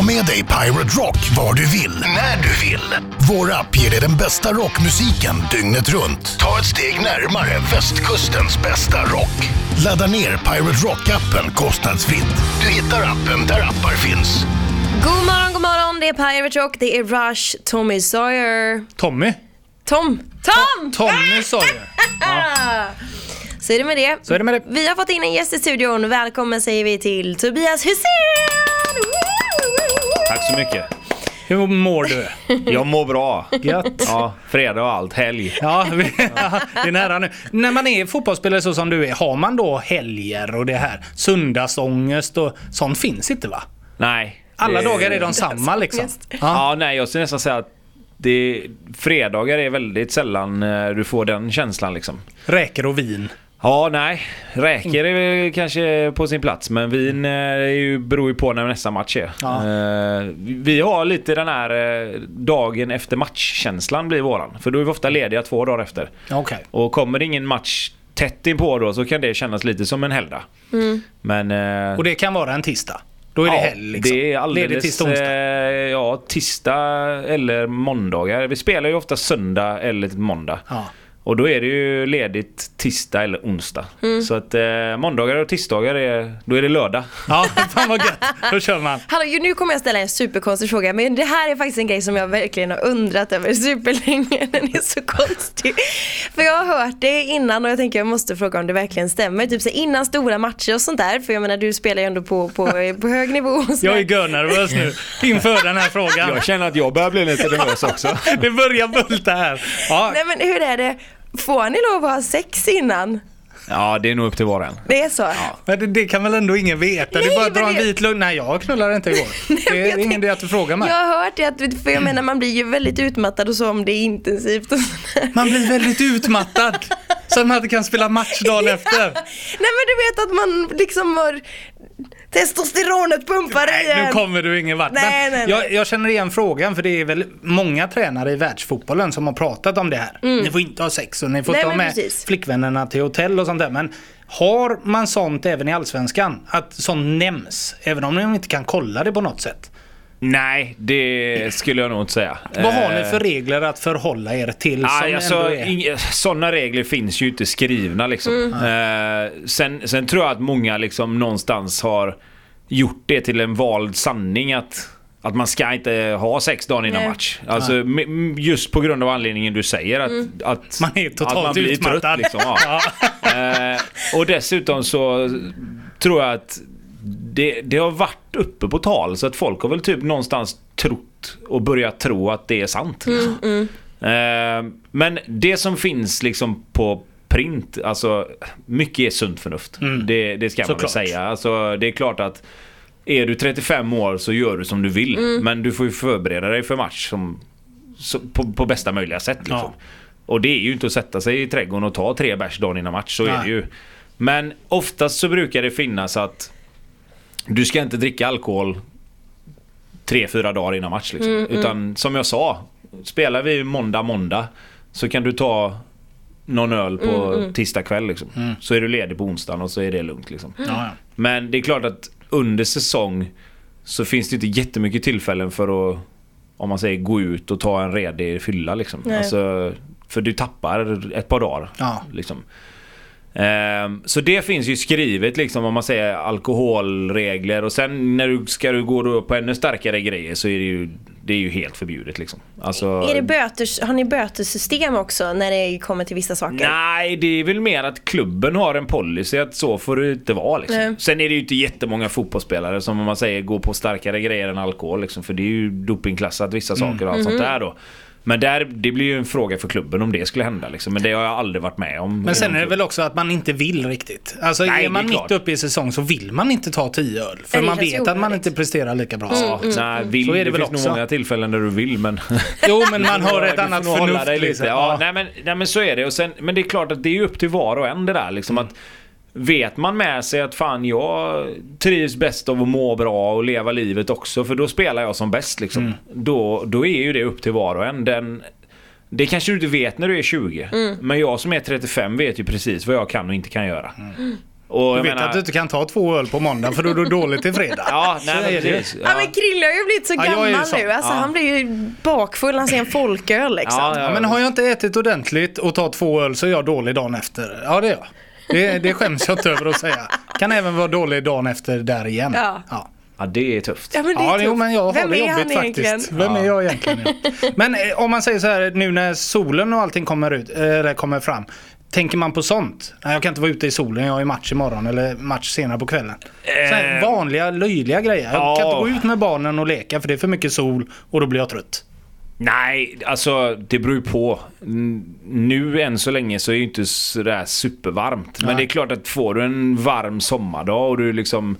Ta med dig Pirate Rock var du vill, när du vill. Vår app ger dig den bästa rockmusiken dygnet runt. Ta ett steg närmare västkustens bästa rock. Ladda ner Pirate Rock-appen kostnadsfritt. Du hittar appen där appar finns. God morgon, god morgon. Det är Pirate Rock, det är Rush, Tommy Sawyer. Tommy. Tom! Tom! Tommy Sawyer. Så är det med det. Så är det med det. Vi har fått in en gäst i studion. Välkommen säger vi till Tobias Hysén! Tack så mycket. Hur mår du? Jag mår bra. Gött. Ja, fredag och allt, helg. Ja, vi, det är nära nu. När man är fotbollsspelare så som du är, har man då helger och det här söndagsångest och sånt finns inte va? Nej. Alla det- dagar är de samma liksom. Just. Ja, nej, jag skulle nästan säga att det, fredagar är väldigt sällan eh, du får den känslan liksom. Räkor och vin. Ja, nej. Räker är väl kanske på sin plats, men vin eh, är ju, beror ju på när nästa match är. Ja. Eh, vi- har lite den här eh, dagen efter matchkänslan blir våran. För då är vi ofta lediga två dagar efter. Okej. Och kommer det ingen match tätt inpå då så kan det kännas lite som en helgdag. Men... eh, Och det kan vara en tisdag. Då är det helg liksom. det är alldeles... Ledigt tisdag, onsdag. ja, tisdag eller måndagar. Vi spelar ju ofta söndag eller måndag. Ja. Och då är det ju ledigt tisdag eller onsdag. Mm. Så att eh, måndagar och tisdagar är, då är det lördag. ja, fan vad gött. Då kör man. Hallå, nu kommer jag ställa en superkonstig fråga men det här är faktiskt en grej som jag verkligen har undrat över superlänge. Den är så konstig. För jag har hört det innan och jag tänker jag måste fråga om det verkligen stämmer. Typ så innan stora matcher och sånt där. För jag menar du spelar ju ändå på, på, på hög nivå. Jag är görnervös nu inför den här frågan. Jag känner att jag börjar bli lite nervös också. Det börjar bulta här. Ja, Nej men hur är det? Får ni lov att ha sex innan? Ja, det är nog upp till var och en. Det är så? men det, det kan väl ändå ingen veta? Nej, du bara men drar en det- vit lugn. Nej, jag knullade inte igår. Det är ingen tänk- idé att du frågar mig. Jag har hört det, att, för jag menar man blir ju väldigt utmattad och så om det är intensivt och sådär. Man blir väldigt utmattad. Så att man inte kan spela match dagen efter. Nej men du vet att man liksom har testosteronet pumpar Nej, nu en. kommer du ingen vart. Nej, nej. Jag, jag känner igen frågan för det är väl många tränare i världsfotbollen som har pratat om det här. Ni får inte ha sex och ni får Mm. Ta men med precis. flickvännerna till hotell och sånt där. Men har man sånt även i Allsvenskan? Att sånt nämns? Även om de inte kan kolla det på något sätt. Nej, det skulle jag nog inte säga. Vad har ni Eh, för regler att förhålla er till som Nej, alltså, ändå är... inga, sådana regler finns ju inte skrivna liksom. Eh, sen, sen tror jag att många liksom någonstans har gjort det till en vald sanning att att man ska inte ha sex dagar innan Nej. match. Alltså just på grund av anledningen du säger att, att Man är totalt att man blir utmattad. Trött, liksom, ja. Eh, och dessutom så tror jag att det, det har varit uppe på tal så att folk har väl typ någonstans trott och börjat tro att det är sant. Liksom. Eh, men det som finns liksom på print, alltså mycket är sunt förnuft. Det, det ska man väl säga. Alltså, det är klart att är du 35 år så gör du som du vill. Men du får ju förbereda dig för match som, så, på, på bästa möjliga sätt. Liksom. Ja. Och det är ju inte att sätta sig i trädgården och ta tre bärs dagen innan match. Så är Nej. det ju. Men oftast så brukar det finnas att du ska inte dricka alkohol tre, fyra dagar innan match. Liksom. Utan som jag sa, spelar vi måndag, måndag så kan du ta någon öl på tisdag kväll. Liksom. Så är du ledig på onsdagen och så är det lugnt. Liksom. Men det är klart att under säsong så finns det inte jättemycket tillfällen för att om man säger gå ut och ta en redig fylla liksom. Alltså, för du tappar ett par dagar. Ja. Liksom. Ehm, så det finns ju skrivet liksom om man säger alkoholregler och sen när du ska du gå då på ännu starkare grejer så är det ju, det är ju helt förbjudet liksom. Alltså, Är det böters, har ni bötessystem också när det kommer till vissa saker? Nej, det är väl mer att klubben har en policy att så får det inte vara. Liksom. Nej. Sen är det ju inte jättemånga fotbollsspelare som om man säger går på starkare grejer än alkohol. Liksom, för det är ju dopingklassat vissa saker och allt Mhm. sånt där då. Men där, det blir ju en fråga för klubben om det skulle hända. Liksom. Men det har jag aldrig varit med om. Men sen är det väl också att man inte vill riktigt. Alltså Nej, är man är mitt klart. uppe i säsong så vill man inte ta 10 öl. För man vet att man inte presterar lika bra. Ja, nej, vill, Så är det det, väl finns också. nog många tillfällen där du vill men... Jo men man har ett annat förnuft. liksom. Ja, Ja. nej, men, nej men så är det. Och sen, men det är klart att det är ju upp till var och en det där. Liksom, att Vet man med sig att fan jag trivs bäst av att må bra och leva livet också för då spelar jag som bäst liksom. Mm. Då, då är ju det upp till var och en. Den, det kanske du inte vet när du är 20. Men jag som är 35 vet ju precis vad jag kan och inte kan göra. Och Du jag vet menar- att du inte kan ta två öl på måndag för då är du dålig till fredag. Ja, nej, Så men är det. precis. Ja. men Krille har ju blivit så Ja, gammal sån. nu. Alltså, Ja. Han blir ju bakfull, han ser en folköl liksom. Ja, ja. Ja, men har jag inte ätit ordentligt och tar två öl så är jag dålig dagen efter. Ja, det är jag. Det, det skäms jag inte över att säga. Kan även vara dålig dagen efter där igen. Ja. Ja. Ja, det är tufft. Ja, men det är Ja, tufft. jo, men jag har Vem det är han jobbigt egentligen? faktiskt. Vem är jag egentligen? Ja. Men eh, om man säger så här nu när solen och allting kommer, ut, eh, eller kommer fram. Tänker man på sånt? Nej, jag kan inte vara ute i solen, jag har ju match imorgon eller match senare på kvällen. Så här Eh. vanliga löjliga grejer. Jag kan Ja. inte gå ut med barnen och leka för det är för mycket sol och då blir jag trött. Nej, alltså det beror ju på. Nu än så länge så är det ju inte sådär supervarmt. Men Nej. det är klart att får du en varm sommardag och du liksom...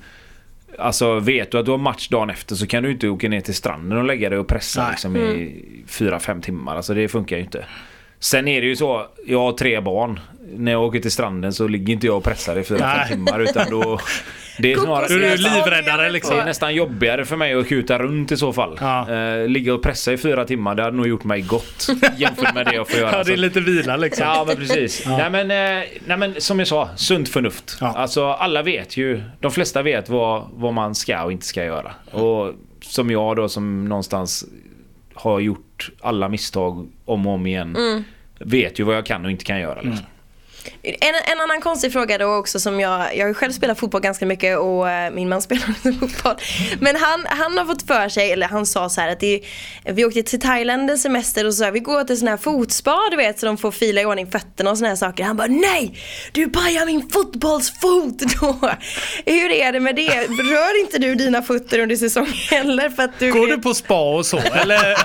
Alltså vet du att du har match dagen efter så kan du inte åka ner till stranden och lägga dig och pressa Nej. liksom i fyra fem timmar. Alltså det funkar ju inte. Sen är det ju så, jag har tre barn. När jag åker till stranden så ligger inte jag och pressar i fyra fem timmar utan då... Det är snarare... Du är livräddare, liksom. Det är nästan jobbigare för mig att kuta runt i så fall. Ja. Eh, ligga och pressa i fyra timmar, det hade nog gjort mig gott jämfört med det jag får göra. Ja, det är Så- lite vila liksom. Ja men precis. Nej, men, eh, nej men som jag sa, sunt förnuft. Ja. Alltså alla vet ju, de flesta vet vad, vad man ska och inte ska göra. Och som jag då som någonstans har gjort alla misstag om och om igen. Mm. Vet ju vad jag kan och inte kan göra. Liksom. En, en annan konstig fråga då också som jag, jag har själv spelat fotboll ganska mycket och eh, min man spelar fotboll. Men han, han har fått för sig, eller han sa så här att det, vi åkte till Thailand en semester och så här, vi går till sån här fotspa du vet så de får fila i ordning fötterna och såna här saker. Han bara nej! Du pajar min fotbollsfot då! Hur är det med det? Rör inte du dina fötter under säsongen heller? För att du Går du på spa och så? Eller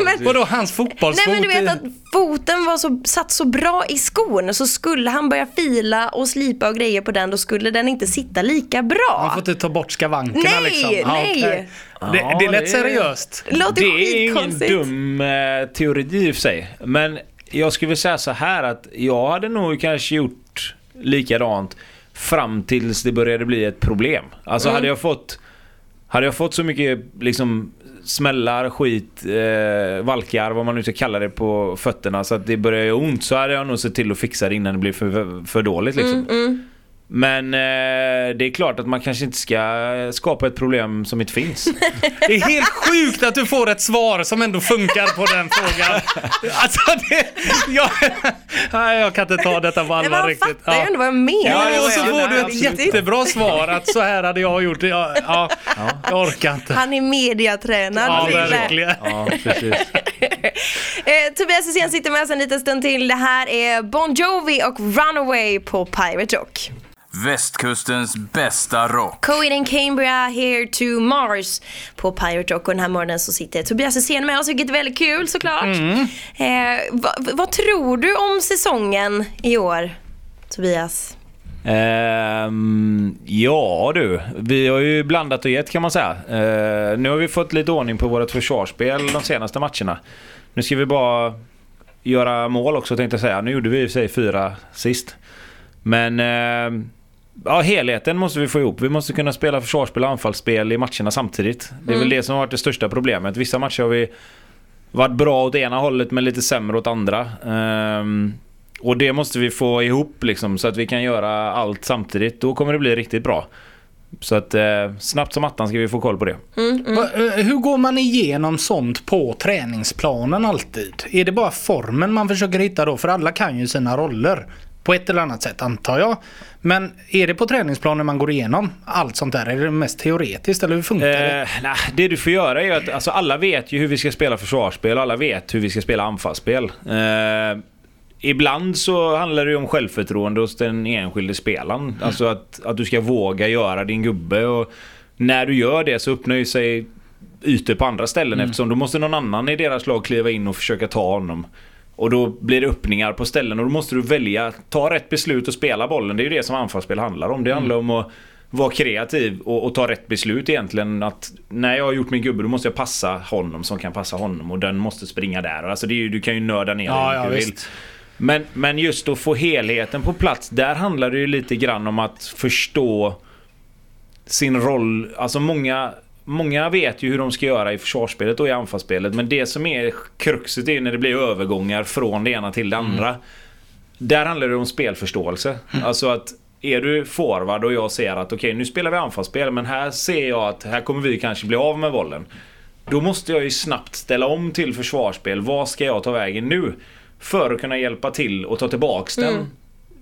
men, vadå hans fotbollsfot? Nej men du vet att foten var så, satt så bra i skon så skulle han börja fila och slipa och grejer på den då skulle den inte sitta lika bra. Man får inte ta bort skavankerna Nej, liksom. Ja, nej. Det, Ja, det är lätt det- seriöst. Det låter Det är ingen dum eh, teori i och för sig. Men jag skulle vilja säga så här att jag hade nog kanske gjort likadant fram tills det började bli ett problem. Alltså Mm. hade jag fått hade jag fått så mycket liksom smällar, skit, eh, valkar, vad man nu ska kalla det på fötterna så att det börjar göra ont så hade jag nog sett till att fixa det innan det blir för, för dåligt liksom. Mm, mm. Men eh, det är klart att man kanske inte ska skapa ett problem som inte finns. Det är helt sjukt att du får ett svar som ändå funkar på den frågan. Alltså det, jag, nej, jag kan inte ta detta på allvar riktigt. fattar ju ändå vad jag menar. Ja, Ja, och så ja, får du ett absolut. jättebra svar att så här hade jag gjort. Ja, ja, jag orkar inte. Han är mediatränad. Ja, verkligen. Ja, precis. Eh, Tobias Hysén sitter med oss en liten stund till. Det här är Bon Jovi och Runaway på Pirate Rock. Västkustens bästa rock. Coed and Cambria here to Mars på Pirate Rock och den här morgonen så sitter Tobias Hysén med oss vilket är väldigt kul såklart. Eh, vad, vad tror du om säsongen i år Tobias? Ehm, ja du, vi har ju blandat och gett kan man säga. Eh, nu har vi fått lite ordning på vårt försvarsspel de senaste matcherna. Nu ska vi bara göra mål också tänkte jag säga. Nu gjorde vi i och för sig fyra sist. Men ehm, ja, helheten måste vi få ihop. Vi måste kunna spela försvarsspel och anfallsspel i matcherna samtidigt. Det är väl det som har varit det största problemet. Vissa matcher har vi varit bra åt ena hållet men lite sämre åt andra. Ehm, och det måste vi få ihop liksom så att vi kan göra allt samtidigt. Då kommer det bli riktigt bra. Så att eh, snabbt som attan ska vi få koll på det. Va, eh, Hur går man igenom sånt på träningsplanen alltid? Är det bara formen man försöker hitta då? För alla kan ju sina roller. På ett eller annat sätt antar jag. Men är det på träningsplanen man går igenom allt sånt där? Är det mest teoretiskt eller hur funkar det? Eh, nej, det du får göra är att alltså, alla vet ju hur vi ska spela försvarsspel och alla vet hur vi ska spela anfallsspel. Eh, ibland så handlar det ju om självförtroende hos den enskilde spelaren. Alltså att, att du ska våga göra din gubbe. Och när du gör det så öppnar ju sig ytor på andra ställen eftersom då måste någon annan i deras lag kliva in och försöka ta honom. Och då blir det öppningar på ställen och då måste du välja, ta rätt beslut och spela bollen. Det är ju det som anfallsspel handlar om. Det handlar om att vara kreativ och, och ta rätt beslut egentligen. Att när jag har gjort min gubbe då måste jag passa honom som kan passa honom och den måste springa där. Alltså ju, du kan ju nörda ner Ja, ja, du vill. visst. Men, men just att få helheten på plats, där handlar det ju lite grann om att förstå sin roll. Alltså många, många vet ju hur de ska göra i försvarsspelet och i anfallsspelet. Men det som är kruxet är när det blir övergångar från det ena till det andra. Där handlar det om spelförståelse. Alltså att är du forward och jag ser att okej nu spelar vi anfallsspel men här ser jag att här kommer vi kanske bli av med bollen. Då måste jag ju snabbt ställa om till försvarsspel. Vad ska jag ta vägen nu? För att kunna hjälpa till och ta tillbaks den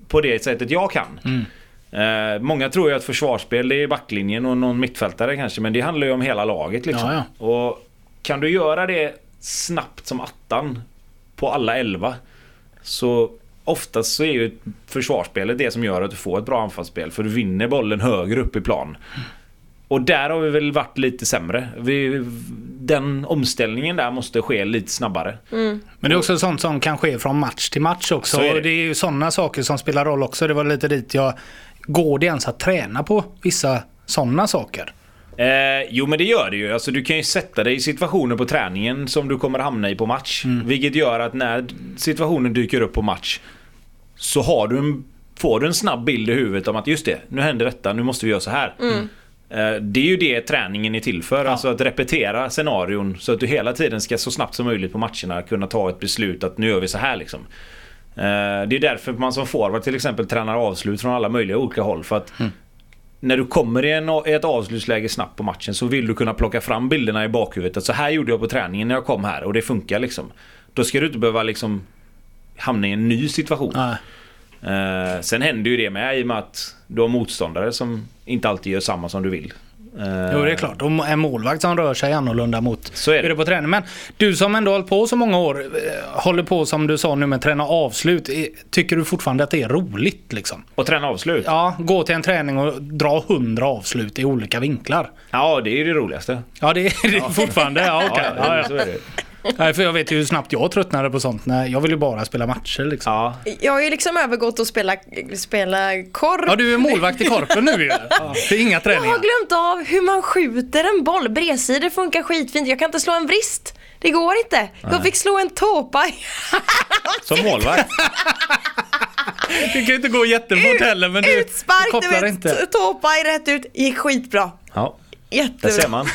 på det sättet jag kan. Eh, många tror ju att försvarsspel är backlinjen och någon mittfältare kanske men det handlar ju om hela laget liksom. Ja, Och kan du göra det snabbt som attan på alla elva så oftast så är ju försvarsspelet det som gör att du får ett bra anfallsspel för du vinner bollen högre upp i plan. Och där har vi väl varit lite sämre. Vi, den omställningen där måste ske lite snabbare. Men det är också sånt som kan ske från match till match också. Så är det. Och det är ju sådana saker som spelar roll också. Det var lite dit jag... Går det ens att träna på vissa sådana saker? Eh, jo men det gör det ju. Alltså, du kan ju sätta dig i situationer på träningen som du kommer hamna i på match. Vilket gör att när situationen dyker upp på match så har du en, får du en snabb bild i huvudet om att just det, nu händer detta, nu måste vi göra så här. Eh, Det är ju det träningen är till för. Alltså att repetera scenarion så att du hela tiden ska så snabbt som möjligt på matcherna kunna ta ett beslut att nu gör vi så här liksom. Eh, Det är därför man som forward till exempel tränar avslut från alla möjliga olika håll. För att när du kommer i, en, i ett avslutsläge snabbt på matchen så vill du kunna plocka fram bilderna i bakhuvudet. Att så här gjorde jag på träningen när jag kom här och det funkar liksom. Då ska du inte behöva liksom hamna i en ny situation. Eh, sen händer ju det med i och med att du har motståndare som inte alltid gör samma som du vill. Eh, Jo, det är klart. Och en målvakt som rör sig annorlunda mot Så är det. på träning. Men du som ändå hållit på så många år, eh, håller på som du sa nu med träna avslut. Eh, Tycker du fortfarande att det är roligt liksom? Och träna avslut. Ja, gå till en träning och dra hundra avslut i olika vinklar. Ja, det är ju det roligaste. Ja, det är det fortfarande. Ja, okej. Ja, Ja, så ja. Nej, för jag vet ju hur snabbt jag tröttnade på sånt. Nej, jag vill ju bara spela matcher liksom. Ja. Jag har ju liksom övergått att spela, spela korp. Ja, du är målvakt i Korpen nu ju. Ja, det är inga Jag träningar. har glömt av hur man skjuter en boll. Bredsidor funkar skitfint. Jag kan inte slå en vrist. Det går inte. Jag fick slå en tåpaj. Som målvakt. Det kan ju inte gå jättefort heller men du, du Utspark, du kopplar vet. inte. Tåpaj rätt ut. Gick skitbra. Ja, där Jättebra. ser man.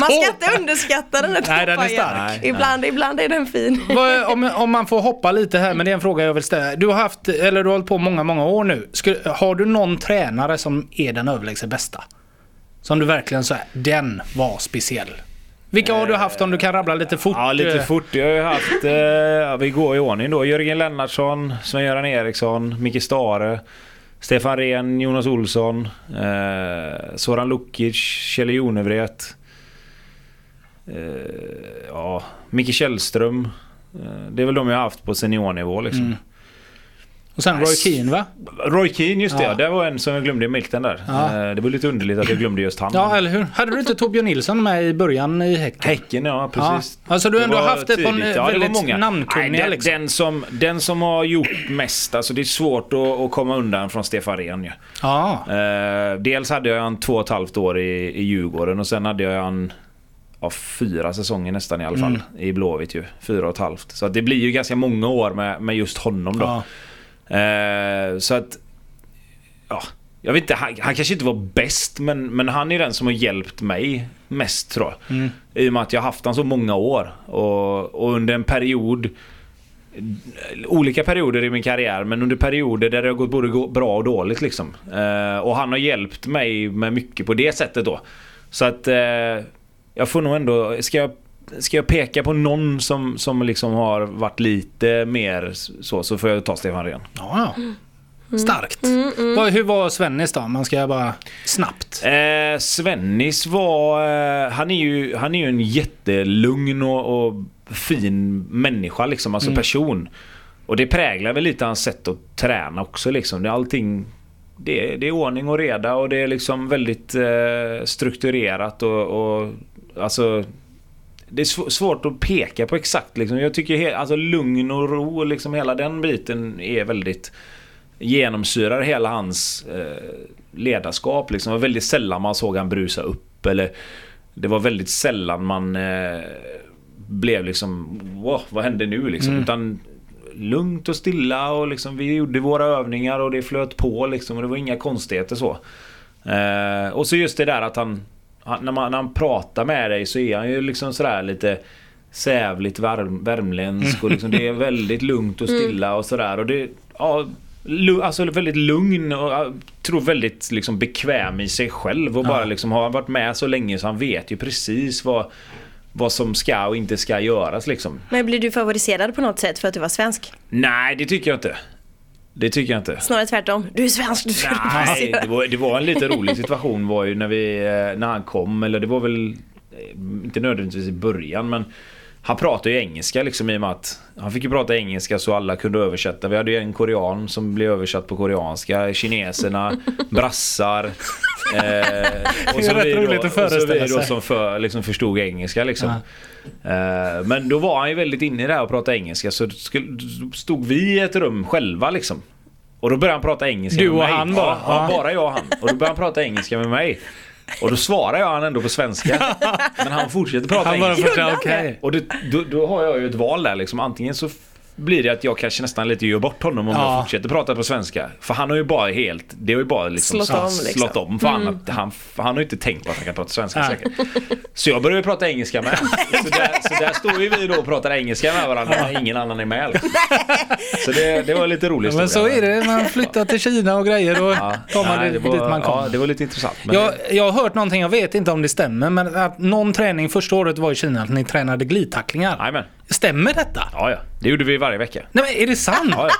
Man ska inte underskatta den där Nej, den är. Nej, Ibland, ibland är den fin. Om, om man får hoppa lite här, men det är en fråga jag vill ställa. Du har haft, eller du har hållit på många, många år nu. Skulle, har du någon tränare som är den överlägset bästa? Som du verkligen säger, den var speciell. Vilka har du haft om du kan rabbla lite fort? Ja, lite Eh, fort. Jag har ju haft, eh, vi går i ordning då. Jörgen Lennartsson, Sven-Göran Eriksson, Micke Stare, Stefan Rehn, Jonas Olsson, eh, Soran Lukic, Kjell Jonevret. Eh, ja, Micke Källström. Eh, det är väl de jag har haft på seniornivå liksom. Mm. Och sen Roy Keane va? Roy Keane, just det. Ja. Det var en som jag glömde i milten där. Ja. Eh, det var lite underligt att jag glömde just han. Ja, eller hur? Hade du inte Torbjörn Nilsson med i början i Häcken? Häcken, ja precis. Ja, alltså du har ändå haft ett par. Ja, väldigt många. namnkunniga Nej, den, liksom. den, som, den som har gjort mest, alltså det är svårt att, att komma undan från Stefan Rehn ju. Ja. Eh, dels hade jag han två och ett halvt år i, i Djurgården och sen hade jag han ja, fyra säsonger nästan i alla fall i Blåvitt ju. Fyra och ett halvt. Så att det blir ju ganska många år med, med just honom då. ja. Eh, så att... Ja, jag vet inte, han, han kanske inte var bäst men, men han är den som har hjälpt mig mest tror jag. Mm. I och med att jag har haft han så många år. Och, och under en period... Olika perioder i min karriär men under perioder där det har gått både bra och dåligt liksom. Eh, och han har hjälpt mig med mycket på det sättet då. Så att... Eh, jag får nog ändå... Ska jag, ska jag peka på någon som, som liksom har varit lite mer så, så får jag ta Stefan Rehn. ja, ja. Starkt. Vad- Hur var Svennis då? Man ska bara snabbt. Eh, Svennis var... Eh, han, är ju, han är ju en jättelugn och, och fin människa liksom, alltså person. Och det präglar väl lite hans sätt att träna också liksom. Det är allting... Det är, det är ordning och reda och det är liksom väldigt eh, strukturerat och, och alltså... Det är sv- svårt att peka på exakt liksom. Jag tycker alltså lugn och ro liksom hela den biten är väldigt genomsyrar hela hans eh, ledarskap. Liksom. Det var väldigt sällan man såg han brusa upp. Eller det var väldigt sällan man eh, blev liksom wow, vad hände nu liksom? Utan lugnt och stilla och liksom vi gjorde våra övningar och det flöt på liksom. Och det var inga konstigheter så. Eh, och så just det där att han, han, när, man, när han pratar med dig så är han ju liksom sådär lite sävligt värm, värmländsk och liksom det är väldigt lugnt och stilla och sådär. Och det, ja, alltså väldigt lugn och jag tror väldigt liksom bekväm i sig själv och bara liksom har varit med så länge så han vet ju precis vad, vad som ska och inte ska göras liksom. Men blir du favoriserad på något sätt för att du var svensk? Nej, det tycker jag inte. Det tycker jag inte. Snarare tvärtom. Du är svensk, du ska Nej, det var, det var en lite rolig situation var ju när, vi, eh, när han kom, eller det var väl eh, inte nödvändigtvis i början men han pratade ju engelska liksom i och med att han fick ju prata engelska så alla kunde översätta. Vi hade ju en korean som blev översatt på koreanska, kineserna, brassar. Eh, och rätt vi då, och så vi då som för, liksom förstod engelska liksom. Eh, men då var han ju väldigt inne i det här och prata engelska så stod vi i ett rum själva liksom. Och då började han prata engelska Du med och mig. han bara? Ja, ja, Ja. bara jag och han. Och då började han prata engelska med mig. Och då svarar jag han ändå på svenska. Men han fortsätter prata Han bara engelska. han okej. Och det, då, då har jag ju ett val där liksom. Antingen så blir det att jag kanske nästan lite gör bort honom om Ja. jag fortsätter prata på svenska. För han har ju bara helt, det har ju bara liksom Slått om, liksom. slått om för han, att han, för han har ju inte tänkt på att han kan prata svenska Nej. säkert. Så jag börjar ju prata engelska med. Så där, så där står ju vi då och pratar engelska med varandra när ingen annan är med. liksom. Så det, det var lite roligt. Men så är det, man flyttar till Kina och grejer och Ja, tar man nej, det, var, dit man kommer. Ja, det var lite intressant. Jag, jag har hört någonting, jag vet inte om det stämmer, men att någon träning första året var i Kina att ni tränade glidtacklingar. Jajamän. Stämmer detta? Ja, ja. Det gjorde vi varje vecka. Nej men är det sant? Ja, ja.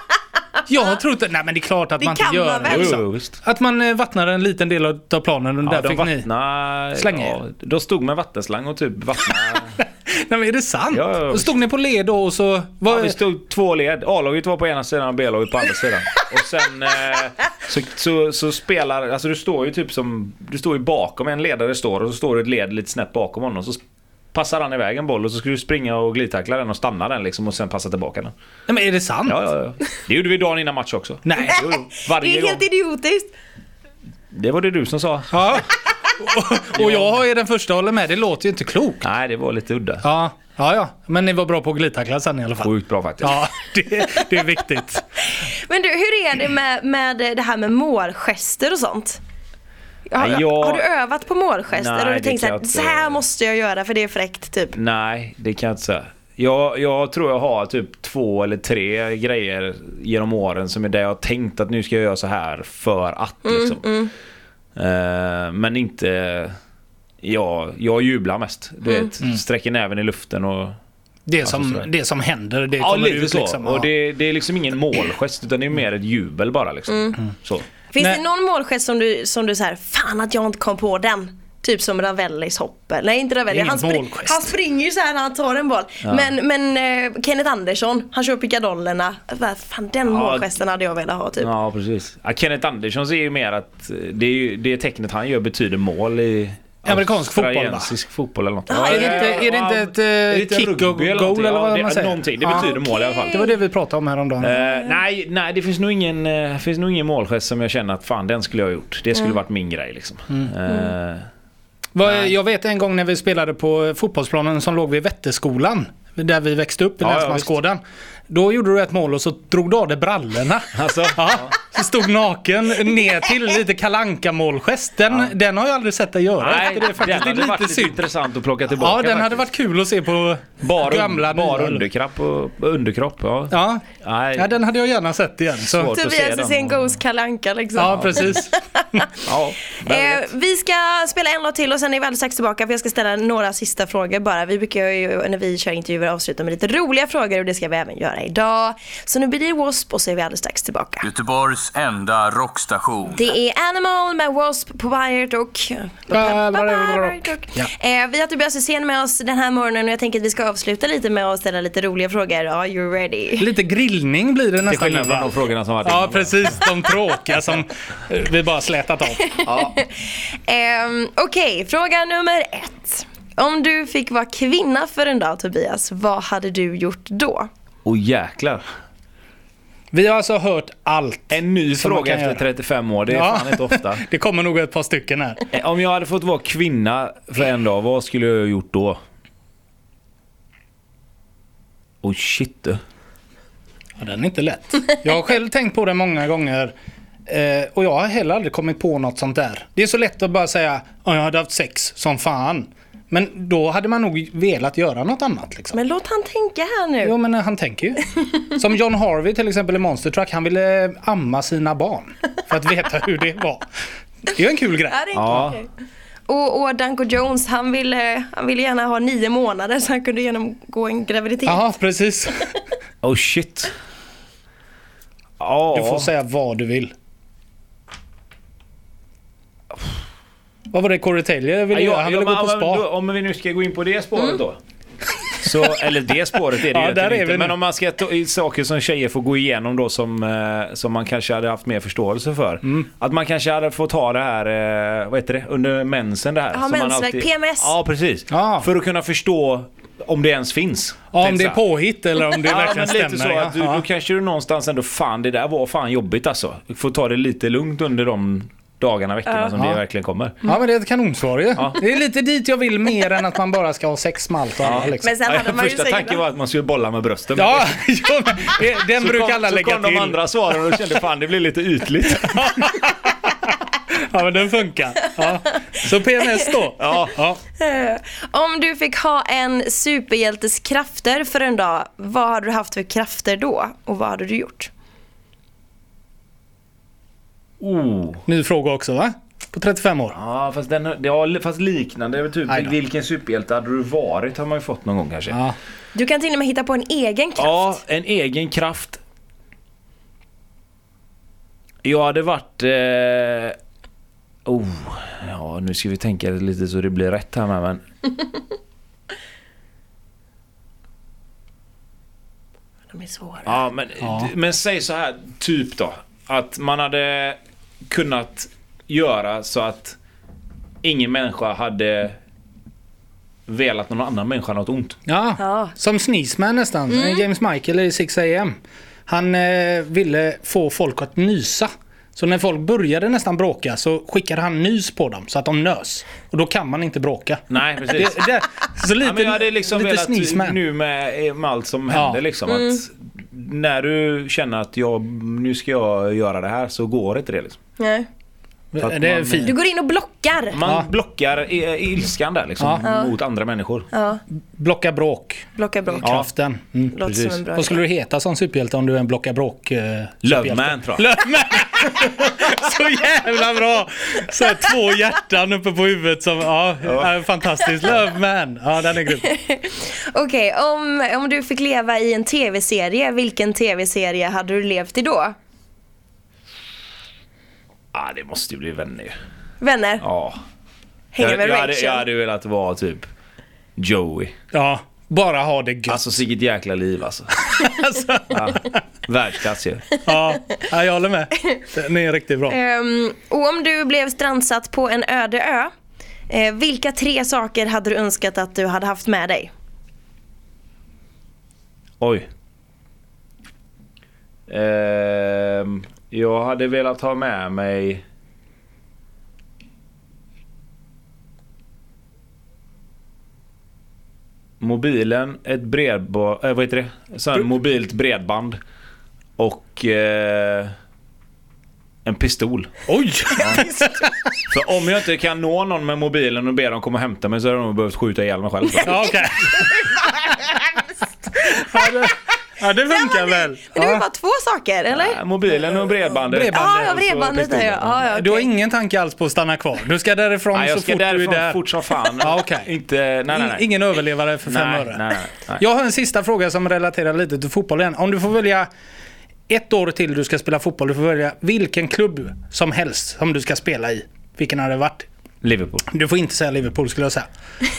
Jag har trott, nej men det är klart att Det man inte kan gör man det. väl? Jo, jo, visst. Att man eh, vattnar en liten del av av planen och Ja, där de fick ni... slänga ja, de stod med vattenslang och typ vattnade... Nej men är det sant? Ja, ja, och stod ni på led då och så... Vad, Ja, vi stod två led. A-laget var på ena sidan och B-laget på andra sidan. Och sen eh, så, så, så spelar... Alltså du står ju typ som... Du står ju bakom en ledare står och så står du ett led lite snett bakom honom. Så passar han iväg en boll och så ska du springa och glidtackla den och stanna den liksom och sen passa tillbaka den. Nej men är det sant? Ja, ja, ja. Det gjorde vi dagen innan match också. Nej. Jo, jo. Det Varje är gång. helt idiotiskt. Det var det du som sa. Ja. och, och jag är den första att hålla med, det låter ju inte klokt. Nej, det var lite udda. Ja, ja, ja. Men ni var bra på att glidtackla sen i alla fall. Sjukt bra faktiskt. Ja, det, det är viktigt. Men du, hur är det med, med det här med målgester och sånt? Har, Nej, jag- har du övat på målgester? Nej, och du tänkt så här, inte- så här måste jag göra för det är fräckt typ? Nej, det kan jag inte säga. Jag, jag tror jag har typ två eller tre grejer genom åren som är det jag har tänkt att nu ska jag göra så här för att liksom. Eh, men inte... Ja, jag jublar mest. Du vet, sträcker näven i luften och... Det som, sådär. det som händer, det Ja, kommer lite ut så. liksom. Och Ja. det, det är liksom ingen målgest utan det är mer ett jubel bara liksom. Så. Finns Nej. det någon målgest som du, som du här, fan att jag inte kom på den? Typ som Ravellis hopp. Nej inte Ravelli, han, spring, han springer ju så här när han tar en boll. Men, men eh, Kenneth Andersson, han kör pickadollerna. Fan den målgesten hade jag velat ha typ. Ja, precis. Ja, Kenneth Andersson ser ju mer att eh, det, är ju, det tecknet han gör betyder mål i Amerikansk fotboll, va? australiensisk fotboll eller något. Ja, är det inte- är det inte ett, eh, Är det inte kick och eller goal någonting? eller vad Ja, det- man säger? Någonting, det betyder mål i alla fall. Det var det vi pratade om häromdagen. Eh, nej, nej, det finns nog ingen, eh, finns nog ingen målgest som jag känner att fan den skulle jag ha gjort. Det skulle varit min grej liksom. Eh, Vad- Jag vet en gång när vi spelade på fotbollsplanen som låg vid Vätterskolan. Där vi växte upp i Ja, ja, Länsmansgården. Då gjorde du ett mål och så drog du av dig brallorna. Alltså? Ja, så stod naken ner till lite kalanka målgest. Den, den har jag aldrig sett dig göra. nej, det är faktiskt den hade varit lite synd. intressant att plocka tillbaka Ja, den hade faktiskt. varit kul att se på Bara, gamla bara underkropp och underkropp. Ja. Ja. Nej, ja, den hade jag gärna sett igen. Så. Svårt. att se Tobias den. Hysén Goes Kalle Anka liksom. Ja, precis. ja, Eh, vi ska spela en låt till och sen är vi alldeles strax tillbaka för jag ska ställa några sista frågor bara. Vi brukar ju när vi kör intervjuer avsluta med lite roliga frågor och det ska vi även göra idag. Så nu blir det W.A.S.P. och så är vi alldeles strax tillbaka. Göteborgs enda rockstation. Det är Animal med W.A.S.P. på Pirate och... Eh, vi har Tobias Hysén med oss den här morgonen och jag tänker att vi ska avsluta lite med att ställa lite roliga frågor. Are you ready? Lite grillning blir det Till nästan. skillnad nu, från de frågorna som varit Ja, precis. De tråkiga som vi bara slätat av. Ja. Ehm, Okej, fråga nummer ett. Om du fick vara kvinna för en dag Tobias, vad hade du gjort då? Och jäklar. Vi har alltså hört allt. En ny fråga efter göra. 35 år, det är Ja. fan inte ofta. Det kommer nog ett par stycken här. Eh, Om jag hade fått vara kvinna för en dag, vad skulle jag ha gjort då? Oh shit du. Ja, den är inte lätt. Jag har själv tänkt på det många gånger. Eh, och jag har heller aldrig kommit på något sånt där. Det är så lätt att bara säga att jag hade haft sex som fan. Men då hade man nog velat göra något annat liksom. Men låt han tänka här nu. Jo men han tänker ju. Som John Harvey till exempel i Monster Truck. Han ville amma sina barn. För att veta hur det var. Det är ju en kul grej. Ja, det är Ja. Och, och Danko Jones, han ville, han ville gärna ha nio månader så han kunde genomgå en graviditet. Ja precis. Oh shit. Ja. Du får säga vad du vill. Vad var det Corey Taylor ville Ja, göra? Han ville men- gå på spa. då- Om vi nu ska gå in på det spåret då. Så, eller det spåret är det Ja, ju där är vi inte. nu. Men om man ska ta i saker som tjejer får gå igenom då som, eh, som man kanske hade haft mer förståelse för. Mm. Att man kanske hade fått ha det här, eh, vad heter det, under mensen det här. Ja, som man mensvärk, PMS. Ja, precis. Ja. För att kunna förstå om det ens finns. Ja, om det är påhitt eller om det Ja, verkligen men stämmer. lite så ja. att du, ja. då kanske du någonstans ändå, fan det där var fan jobbigt alltså. Du får ta det lite lugnt under de dagarna, veckorna som Ja. det verkligen kommer. Ja men det är ett kanonsvar ju. Det är lite dit jag vill mer än att man bara ska ha sex med allt och alla liksom. Men sen Ja, hade man första tanken var att man skulle bolla med brösten. Ja, ja den så brukar kom, alla så lägga kom till. de andra svaren och kände fan det blir lite ytligt. Ja men den funkar. Ja. Så PMS då? Ja. ja. Eh, Om du fick ha en superhjältes krafter för en dag, vad hade du haft för krafter då? Och vad hade du gjort? Oh. Ny fråga också va? På 35 år. Ja, fast, den, ja, fast liknande. Typ, vilken superhjälte hade du varit har man ju fått någon gång kanske. Ja. Du kan till och med hitta på en egen kraft. Ja, en egen kraft. Jag hade varit... Eh... Oh, ja nu ska vi tänka lite så det blir rätt här med men... De är svåra. Ja, men, Ja. men säg så här, typ då. Att man hade kunnat göra så att ingen människa hade velat någon annan människa något ont. Ja. Ja. Som Sneezeman nästan. James Michael i 6 AM. Han eh, ville få folk att nysa. Så när folk började nästan bråka så skickade han nys på dem så att de nös. Och då kan man inte bråka. Nej, precis. Det, det, så lite, ja, men jag hade liksom lite velat nu med, med allt som Ja. händer liksom att när du känner att jag, nu ska jag göra det här så går inte det liksom. Nej. För Det är fint. Du går in och blockar. Man Ja. blockar i- ilskan där liksom Ja. mot andra människor. Ja, Blocka bråk. blockar bråk. Ja. Kraften. Mm. Låter som en bra Vad skulle du heta som superhjälte om du är en blocka bråk eh? Loveman tror jag. Loveman! Så jävla bra! Så här, två hjärtan uppe på huvudet som, ja, ja. fantastiskt. Loveman! Ja, den är grym. Okej, om, om du fick leva i en tv-serie, vilken tv-serie hade du levt i då? Ah, det måste ju bli vänner ju. Vänner? Ja. Hänger jag, med jag, hade, Rachel? jag hade velat vara typ Joey. Ja, bara ha det gött. Alltså vilket jäkla liv alltså. Alltså, Ja. Världsklass ju. ja, ja, jag håller med. Den är riktigt bra. Ehm, och om du blev strandsatt på en öde ö, eh, vilka tre saker hade du önskat att du hade haft med dig? Oj. Ehm, jag hade velat ha med mig... Mobilen, ett bredband, äh, vad heter det? Här, mobilt bredband. Och eh, en pistol. Oj! För om jag inte kan nå någon med mobilen och be dem komma och hämta mig så hade jag nog behövt skjuta ihjäl mig själv. Ja, okej. Ja, det, ja, det funkar väl. Men det var Ja. bara två saker, eller? Ja, Mobilen och bredbandet. Bredbandet. Ja, ja, Och bredbandet pistolen. ja. ja, ja Du har ingen tanke alls på att stanna kvar? Du ska därifrån Nej, jag så ska fort du är därifrån där? fort som fan. Ja, okej. Inte, nej, nej, nej. Ingen överlevare för fem nej, öre? nej, nej, nej. Jag har en sista fråga som relaterar lite till fotbollen. Om du får välja ett år till du ska spela fotboll, du får välja vilken klubb som helst som du ska spela i. Vilken hade det varit? Liverpool. Du får inte säga Liverpool skulle jag säga.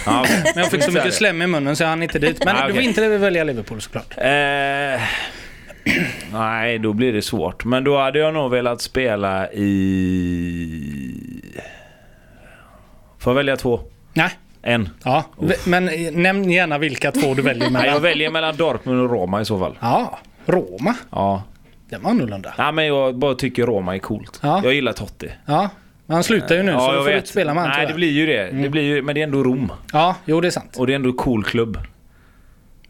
Ja, okej. Men jag fick så mycket slem i munnen så jag hann inte dit. Men Ah, du får inte välja Liverpool såklart. Eh, nej, då blir det svårt. Men då hade jag nog velat spela i... Får jag välja två? Nej. En. Ja, men eh, nämn gärna vilka två du väljer Nej, jag mellan. väljer mellan Dortmund och Roma i så fall. Ja, Roma. Ja. Det var annorlunda. Nej, men jag bara tycker Roma är coolt. Ja. Jag gillar Totti. Ja, men han slutar ju nu så ja, jag får du vet. inte spela med han Nej, tyvärr. det blir ju det. det blir ju, men det är ändå Rom. Ja, jo det är sant. Och det är ändå en cool klubb.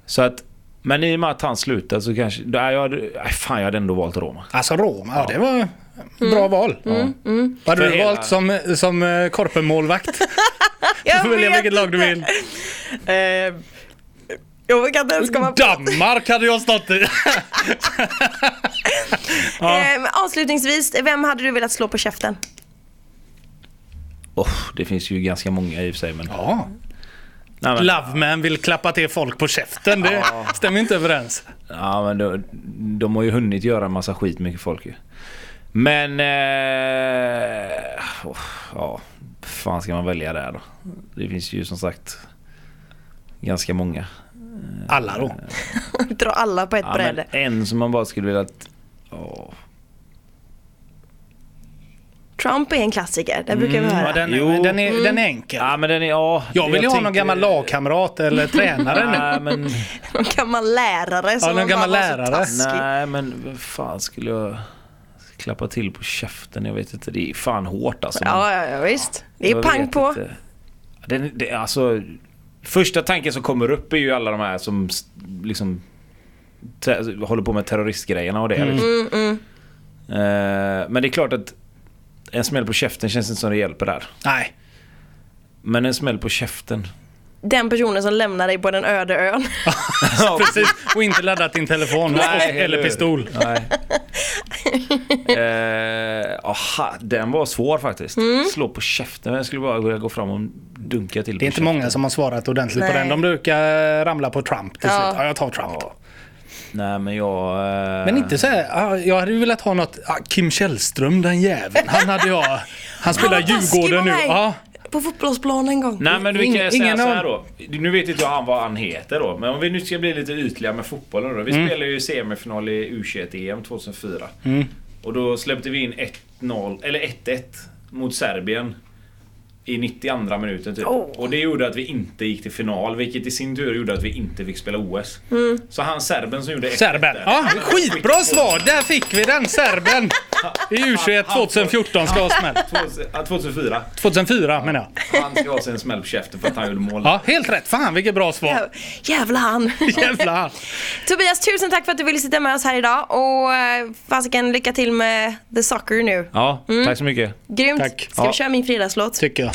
Så att Men i och med att han slutade så kanske... Nej, jag hade, nej, fan, jag hade ändå valt Roma. Alltså Roma, ja, det var bra val. Vad hade du hela- valt som, som eh, korpenmålvakt? Du får välja vilket lag du vill. Eh, jag kan inte ens komma på. Danmark hade jag stått i. Ja. Eh, avslutningsvis, vem hade du velat slå på käften? Oh, det finns ju ganska många i och för sig. Men... Ja. Nej, men, Loveman vill klappa till folk på käften. Det stämmer inte överens. ja, men de, de har ju hunnit göra en massa skit mycket folk ju. Men... Eh, oh, ja, fan ska man välja där då? Det finns ju som sagt ganska många. Alla då. Dra alla på ett Ja, bräde. en som man bara skulle vilja... att- åh. Trump är en klassiker, det brukar vi Ja, höra. den, Jo. den, är, den är enkel. Ja men den är... Ja, Jag vill ju ha någon gammal lagkamrat eller tränare nu. Nej men... Någon gammal lärare som någon man gammal lärare. Nej men vad fan skulle jag klappa till på käften? Jag vet inte. Det är fan hårt alltså. Men Ja, ja, ja, visst. Det är pang på. inte. Den, det, alltså, första tanken som kommer upp är ju alla de här som liksom te, håller på med terroristgrejerna och det. Mm. Liksom. Mm, Eh, men det är klart att en smäll på käften känns inte som det hjälper där. Nej. Men en smäll på käften. Den personen som lämnar dig på den öde ön. Precis. Och inte laddat din telefon Nej, eller pistol. Nej. eh, aha, den var svår faktiskt. Mm. Slå på käften. Jag skulle bara gå fram och dunka till Det är på inte käften. många som har svarat ordentligt på Nej. den. De brukar ramla på Trump till Ja. slut. Ja, jag tar Trump. Nej men jag... Eh, Men inte så här, ja, jag hade ju velat ha något, ja, Kim Källström den jäveln. Han hade jag, han spelar Djurgården nu. Ja, På fotbollsplanen en gång. Nej men vi kan ju säga ingen så här då. Nu vet inte jag han vad han heter då. Men om vi nu ska bli lite ytliga med fotbollen då. Vi Mm. spelade ju semifinal i U21-EM 2004. Och då släppte vi in 1-0, eller 1-1 mot Serbien. I 92 minuten typ. Oh. Och det gjorde att vi inte gick till final. Vilket i sin tur gjorde att vi inte fick spela OS. Så han serben som gjorde 1-1 Serben. Ja, han skitbra svar! Där fick vi den, serben! I U21 2014 ska ha smäll. 2000 ja, 2004. 2004 menar jag. Han ska ha sig en smäll på käften för att han gjorde mål. Ja, helt rätt. Fan vilket bra svar. Jä- Jävla han. Jävlar. Tobias, tusen tack för att du ville sitta med oss här idag. Och eh, fasiken, lycka till med The Soccer nu. Ja, tack så mycket. Grymt. Tack. Ska vi köra min fredagslåt? Tycker jag.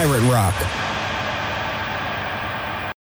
pirate rock.